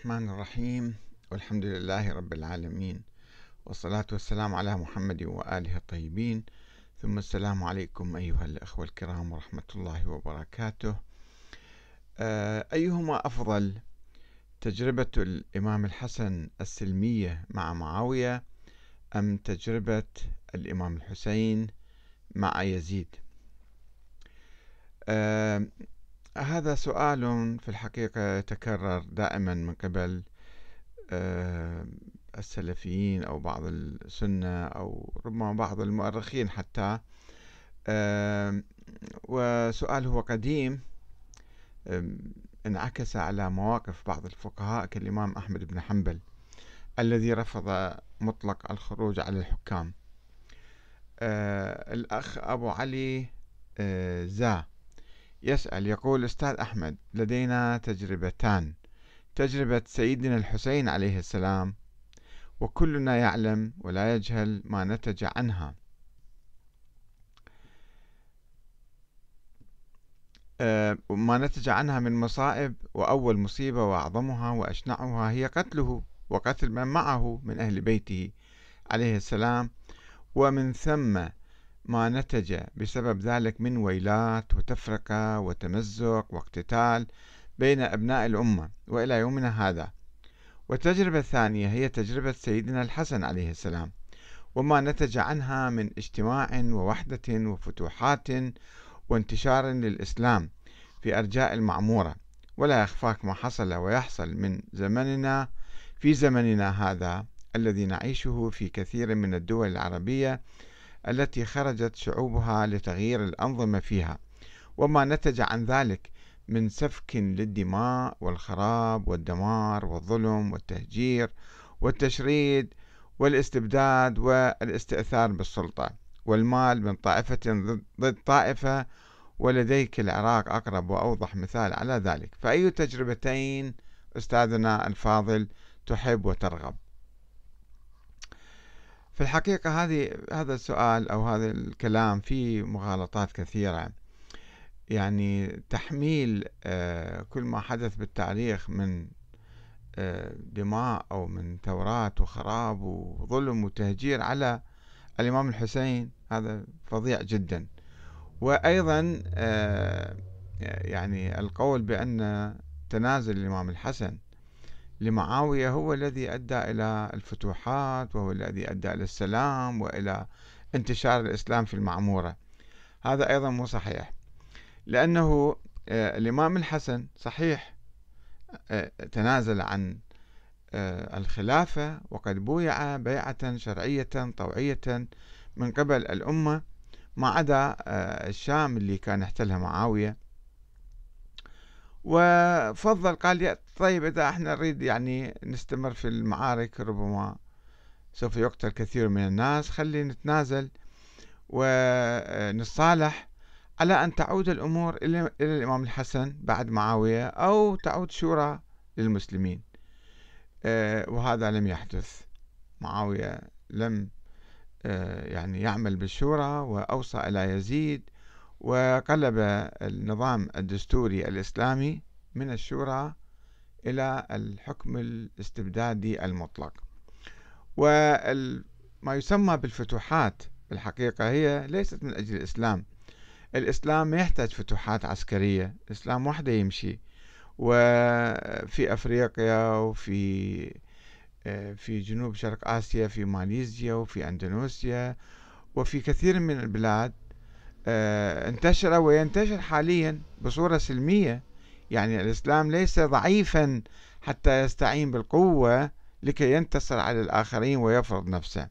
الرحمن الرحيم. والحمد لله رب العالمين. والصلاة والسلام على محمد وآله الطيبين. ثم السلام عليكم أيها الأخوة الكرام ورحمة الله وبركاته. آه، أيهما أفضل؟ تجربة الإمام الحسن السلمية مع معاوية أم تجربة الإمام الحسين مع يزيد؟ آه، هذا سؤال في الحقيقة يتكرر دائما من قبل آه، السلفيين أو بعض السنة أو ربما بعض المؤرخين حتى. آه، وسؤال هو قديم انعكس على مواقف بعض الفقهاء كالإمام أحمد بن حنبل الذي رفض مطلق الخروج على الحكام. آه، الأخ أبو علي زا. يسأل يقول أستاذ أحمد لدينا تجربتان. تجربة سيدنا الحسين عليه السلام. وكلنا يعلم ولا يجهل ما نتج عنها. آه، ما نتج عنها من مصائب وأول مصيبة وأعظمها وأشنعها هي قتله وقتل من معه من أهل بيته عليه السلام. ومن ثم ما نتج بسبب ذلك من ويلات وتفرقة وتمزق واقتتال بين أبناء الأمة وإلى يومنا هذا. والتجربة الثانية هي تجربة سيدنا الحسن عليه السلام وما نتج عنها من اجتماع ووحدة وفتوحات وانتشار للإسلام في أرجاء المعمورة. ولا يخفاك ما حصل ويحصل من زمننا في زمننا هذا الذي نعيشه في كثير من الدول العربية التي خرجت شعوبها لتغيير الأنظمة فيها وما نتج عن ذلك من سفك للدماء والخراب والدمار والظلم والتهجير والتشريد والاستبداد والاستئثار بالسلطة والمال من طائفة ضد طائفة ولديك العراق أقرب وأوضح مثال على ذلك. فأي تجربتين أستاذنا الفاضل تحب وترغب؟ في الحقيقة هذه هذا السؤال أو هذا الكلام فيه مغالطات كثيرة. يعني تحميل آه، كل ما حدث بالتاريخ من آه، دماء أو من ثورات وخراب وظلم وتهجير على الإمام الحسين هذا فظيع جدا. وأيضا آه، يعني القول بأن تنازل الإمام الحسن لمعاوية هو الذي أدى إلى الفتوحات وهو الذي أدى إلى السلام وإلى انتشار الإسلام في المعمورة. هذا أيضا مو صحيح لأنه آه، الإمام الحسن صحيح آه، تنازل عن آه، الخلافة وقد بويع بيعة شرعية طوعية من قبل الأمة ما عدا الشام اللي كان يحتلها معاوية. وفضل قال طيب إذا إحنا نريد يعني نستمر في المعارك ربما سوف يقتل كثير من الناس خلي نتنازل ونصالح على أن تعود الأمور إلى الإمام الحسن بعد معاوية أو تعود شورى للمسلمين. آه، وهذا لم يحدث. معاوية لم آه، يعني يعمل بالشورى وأوصى إلى يزيد. وقلب النظام الدستوري الإسلامي من الشورى إلى الحكم الاستبدادي المطلق. وما يسمى بالفتوحات الحقيقة هي ليست من أجل الإسلام. الإسلام ما يحتاج فتوحات عسكرية الإسلام وحده يمشي. وفي أفريقيا وفي في جنوب شرق آسيا في ماليزيا وفي أندونيسيا وفي كثير من البلاد انتشر وينتشر حاليا بصورة سلمية. يعني الإسلام ليس ضعيفا حتى يستعين بالقوة لكي ينتصر على الآخرين ويفرض نفسه.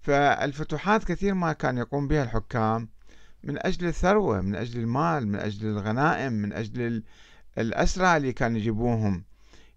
فالفتوحات كثير ما كان يقوم بها الحكام من أجل الثروة من أجل المال من أجل الغنائم من أجل الأسرى اللي كانوا يجيبوهم.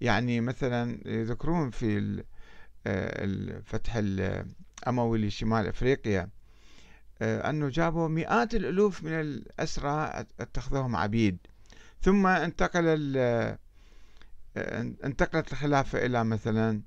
يعني مثلا يذكرون في آه، الفتح الأموي لشمال أفريقيا. آه، أنه جابوا مئات الألوف من الأسرى اتخذوهم عبيد. ثم انتقل آه، انتقلت الخلافة إلى مثلا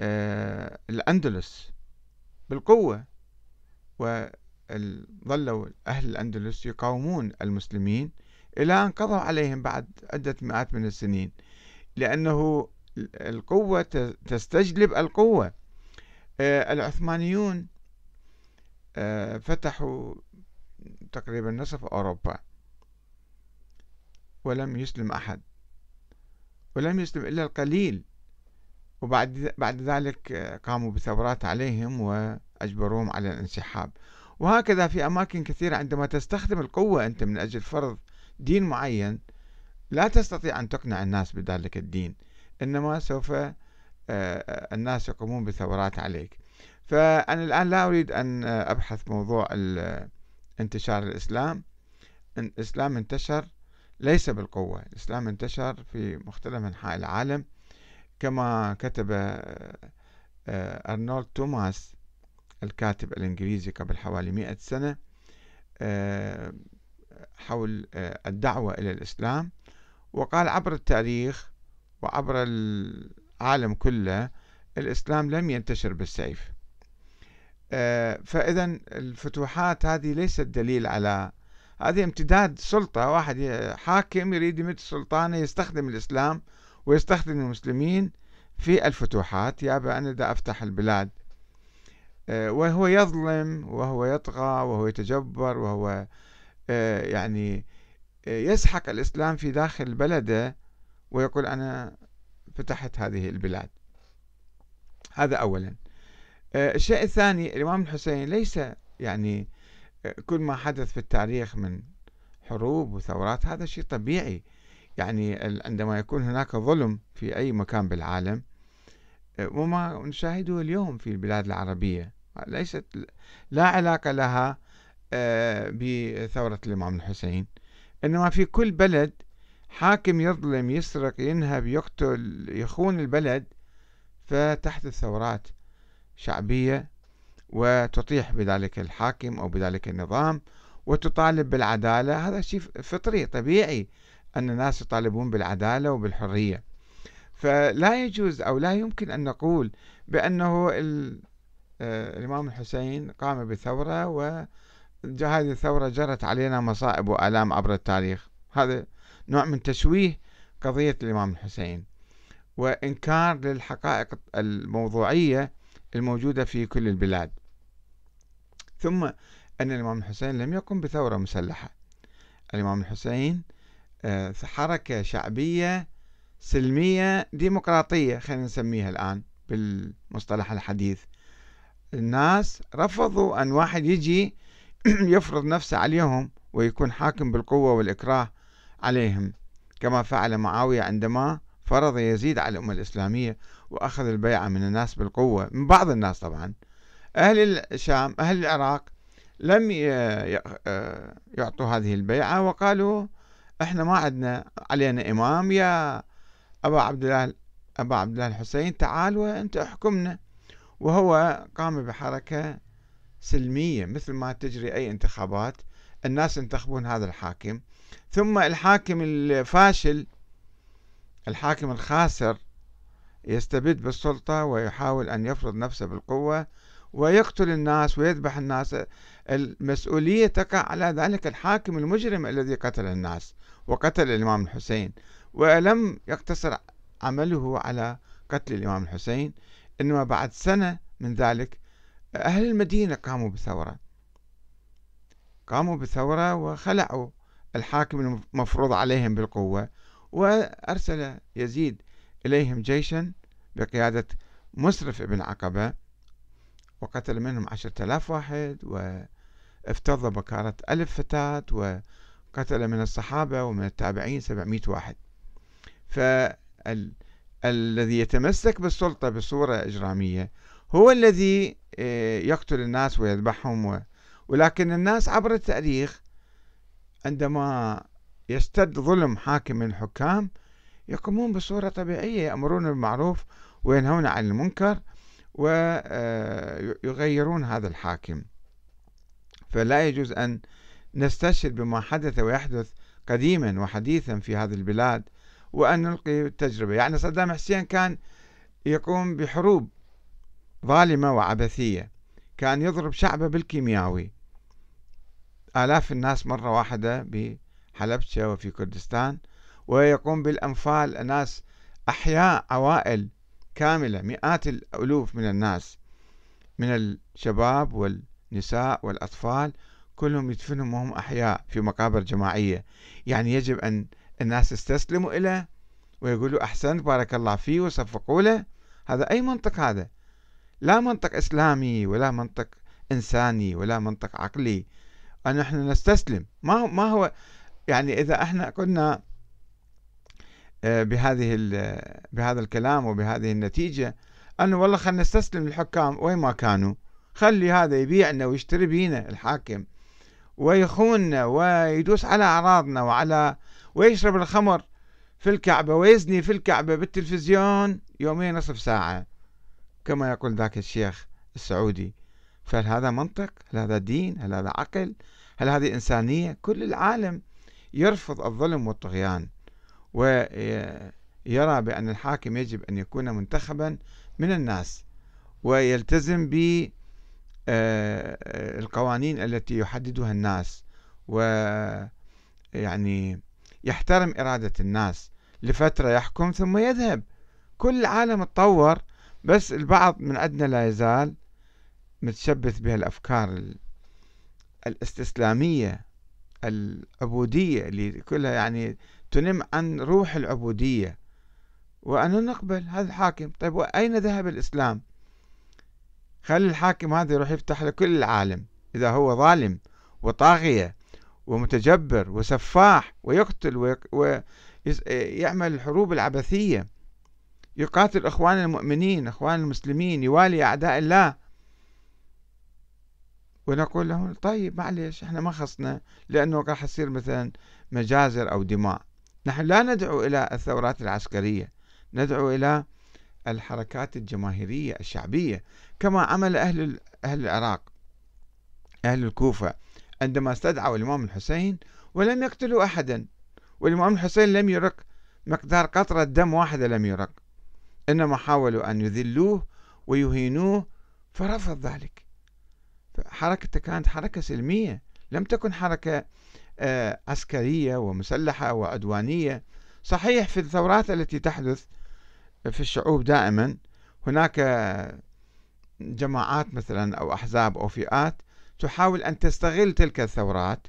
آه، الأندلس بالقوة. وظلوا أهل الأندلس يقاومون المسلمين إلى أن قضوا عليهم بعد عدة مئات من السنين. لأنه القوة تستجلب القوة. آه، العثمانيون آه، فتحوا تقريبا نصف أوروبا. ولم يسلم أحد. ولم يسلم إلا القليل. وبعد بعد ذلك قاموا بثورات عليهم وأجبروهم على الانسحاب. وهكذا في أماكن كثيرة عندما تستخدم القوة أنت من أجل فرض دين معين لا تستطيع أن تقنع الناس بذلك الدين. إنما سوف آه، الناس يقومون بثورات عليك. فأنا الآن لا أريد أن أبحث موضوع انتشار الإسلام. الإسلام انتشر ليس بالقوة. الإسلام انتشر في مختلف أنحاء العالم كما كتب آه، آه، أرنولد توماس الكاتب الإنجليزي قبل حوالي مئة سنة آه، حول الدعوة إلى الإسلام. وقال عبر التاريخ وعبر العالم كله الإسلام لم ينتشر بالسيف. فإذا الفتوحات هذه ليست دليل على هذه امتداد سلطة. واحد حاكم يريد يمد سلطانه يستخدم الإسلام ويستخدم المسلمين في الفتوحات. يابا أنا دا أفتح البلاد. آه، وهو يظلم وهو يطغى وهو يتجبر وهو آه، يعني آه، يسحق الإسلام في داخل بلده ويقول أنا فتحت هذه البلاد. هذا أولا. الشيء الثاني الإمام الحسين ليس يعني كل ما حدث في التاريخ من حروب وثورات هذا شيء طبيعي. يعني عندما يكون هناك ظلم في أي مكان بالعالم وما نشاهده اليوم في البلاد العربية ليست لا علاقة لها آه، بثورة الإمام الحسين. إنما في كل بلد حاكم يظلم يسرق ينهب يقتل يخون البلد فتحدث ثورات شعبية وتطيح بذلك الحاكم أو بذلك النظام وتطالب بالعدالة. هذا شيء فطري طبيعي أن الناس يطالبون بالعدالة وبالحرية. فلا يجوز أو لا يمكن أن نقول بأنه آه، الإمام الحسين قام بثورة وهذه الثورة جرت علينا مصائب وآلام عبر التاريخ. هذا نوع من تشويه قضية الإمام الحسين. وإنكار للحقائق الموضوعية الموجودة في كل البلاد. ثم أن الإمام الحسين لم يقم بثورة مسلحة. الإمام الحسين آه، حركة شعبية سلمية ديمقراطية خلينا نسميها الآن بالمصطلح الحديث. الناس رفضوا أن واحد يجي يفرض نفسه عليهم ويكون حاكم بالقوة والإكراه عليهم كما فعل معاوية عندما فرض يزيد على الأمة الإسلامية وأخذ البيعة من الناس بالقوة من بعض الناس طبعا. أهل الشام أهل العراق لم يعطوا هذه البيعة وقالوا إحنا ما عندنا علينا إمام يا أبا عبد الله أبا عبد الله الحسين تعال وأنت احكمنا. وهو قام بحركة سلمية مثل ما تجري أي انتخابات. الناس ينتخبون هذا الحاكم. ثم الحاكم الفاشل الحاكم الخاسر يستبد بالسلطة ويحاول أن يفرض نفسه بالقوة ويقتل الناس ويذبح الناس. المسؤولية تقع على ذلك الحاكم المجرم الذي قتل الناس وقتل الإمام الحسين. ولم يقتصر عمله على قتل الإمام الحسين إنما بعد سنة من ذلك أهل المدينة قاموا بثورة. قاموا بثورة وخلعوا الحاكم المفروض عليهم بالقوة. وأرسل يزيد إليهم جيشا بقيادة مسرف ابن عقبة وقتل منهم عشرة آلاف واحد وافتض بكارة ألف فتاة وقتل من الصحابة ومن التابعين سبعمائة واحد. فالذي يتمسك بالسلطة بصورة إجرامية هو الذي آه، يقتل الناس ويذبحهم ولكن الناس عبر التاريخ عندما يستد ظلم حاكم من الحكام يقومون بصورة طبيعية يأمرون بالمعروف وينهون عن المنكر ويغيرون هذا الحاكم. فلا يجوز أن نستشهد بما حدث ويحدث قديما وحديثا في هذه البلاد وأن نلقي التجربة. يعني صدام حسين كان يقوم بحروب ظالمة وعبثية كان يضرب شعبه بالكيمياوي. آلاف الناس مرة واحدة بحلبشة وفي كردستان ويقوم بالأنفال ناس أحياء عوائل كاملة مئات الألوف من الناس من الشباب والنساء والأطفال كلهم يدفنهم وهم أحياء في مقابر جماعية. يعني يجب أن الناس يستسلموا إليه ويقولوا أحسنت بارك الله فيه وصفقوا له. هذا أي منطق هذا؟ لا منطق إسلامي ولا منطق إنساني ولا منطق عقلي. أن نحن نستسلم. ما ما هو يعني إذا إحنا قلنا آه، بهذه بهذا الكلام وبهذه النتيجة أنه والله خلينا نستسلم للحكام وين ما كانوا خلي هذا يبيعنا ويشتري بينا الحاكم ويخوننا ويدوس على أعراضنا وعلى ويشرب الخمر في الكعبة ويزني في الكعبة بالتلفزيون يومين نصف ساعة كما يقول ذاك الشيخ السعودي فهل هذا منطق؟ هل هذا دين؟ هل هذا عقل؟ هل هذه إنسانية؟ كل العالم يرفض الظلم والطغيان ويرى بأن الحاكم يجب أن يكون منتخبا من الناس ويلتزم بالقوانين آه، التي يحددها الناس ويعني يحترم إرادة الناس لفترة يحكم ثم يذهب. كل العالم تطور بس البعض من عندنا لا يزال متشبث بهالأفكار الإستسلامية. العبودية اللي كلها يعني تنم عن روح العبودية. وأنا نقبل هذا الحاكم. طيب وأين ذهب الإسلام؟ خلي الحاكم هذا يروح يفتح لكل العالم إذا هو ظالم وطاغية ومتجبر وسفاح ويقتل ويعمل الحروب العبثية. يقاتل إخوان المؤمنين إخوان المسلمين يوالي أعداء الله. ونقول لهم طيب معلش إحنا ما خصنا لأنه راح يصير مثلا مجازر أو دماء. نحن لا ندعو إلى الثورات العسكرية ندعو إلى الحركات الجماهيرية الشعبية كما عمل أهل أهل العراق أهل الكوفة. عندما استدعوا الإمام الحسين ولم يقتلوا أحدا والإمام الحسين لم يرق مقدار قطرة دم واحدة لم يرق إنما حاولوا أن يذلوه ويهينوه فرفض ذلك. حركته كانت حركة سلمية. لم تكن حركة آه، عسكرية ومسلحة وعدوانية. صحيح في الثورات التي تحدث في الشعوب دائما هناك جماعات مثلا أو أحزاب أو فئات تحاول أن تستغل تلك الثورات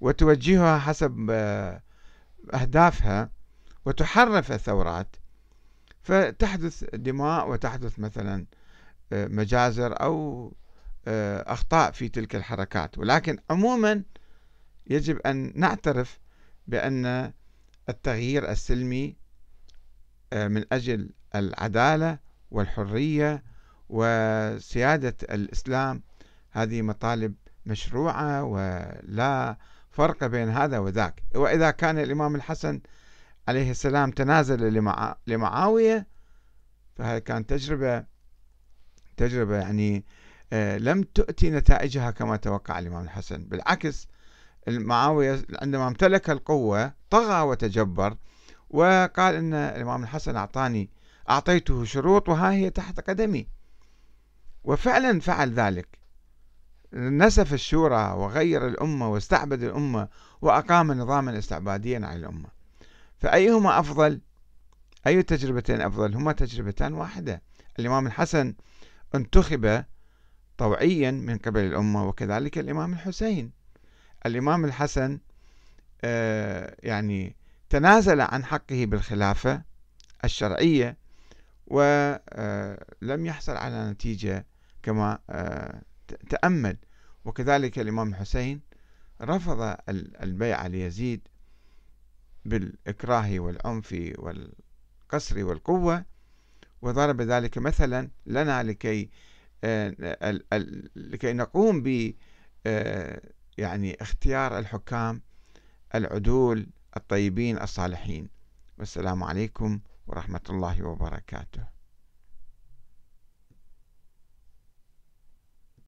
وتوجهها حسب آه، أهدافها وتحرف الثورات. فتحدث دماء وتحدث مثلا آه، مجازر أو آه، أخطاء في تلك الحركات. ولكن عموما يجب أن نعترف بأن التغيير السلمي من أجل العدالة والحرية وسيادة الإسلام هذه مطالب مشروعة ولا فرق بين هذا وذاك. وإذا كان الإمام الحسن عليه السلام تنازل لمعاوية فهذه كانت تجربة تجربة يعني آه، لم تؤتي نتائجها كما توقع الإمام الحسن. بالعكس معاوية عندما امتلك القوة طغى وتجبر وقال أن الإمام الحسن أعطاني أعطيته شروط وها هي تحت قدمي. وفعلا فعل ذلك. نسف الشورى وغير الأمة واستعبد الأمة وأقام نظاما استعباديا على الأمة. فأيهما أفضل؟ أي تجربتين أفضل؟ هما تجربتان واحدة. الإمام الحسن انتخب طوعيا من قبل الأمة وكذلك الإمام الحسين. الإمام الحسن آه يعني تنازل عن حقه بالخلافة الشرعية ولم يحصل على نتيجة كما آه، تأمل. وكذلك الإمام الحسين رفض البيعة ليزيد بالإكراه والعنف والقصر والقوة وضرب ذلك مثلا لنا لكي آه، لكي نقوم ب آه، يعني اختيار الحكام العدول الطيبين الصالحين. والسلام عليكم ورحمة الله وبركاته.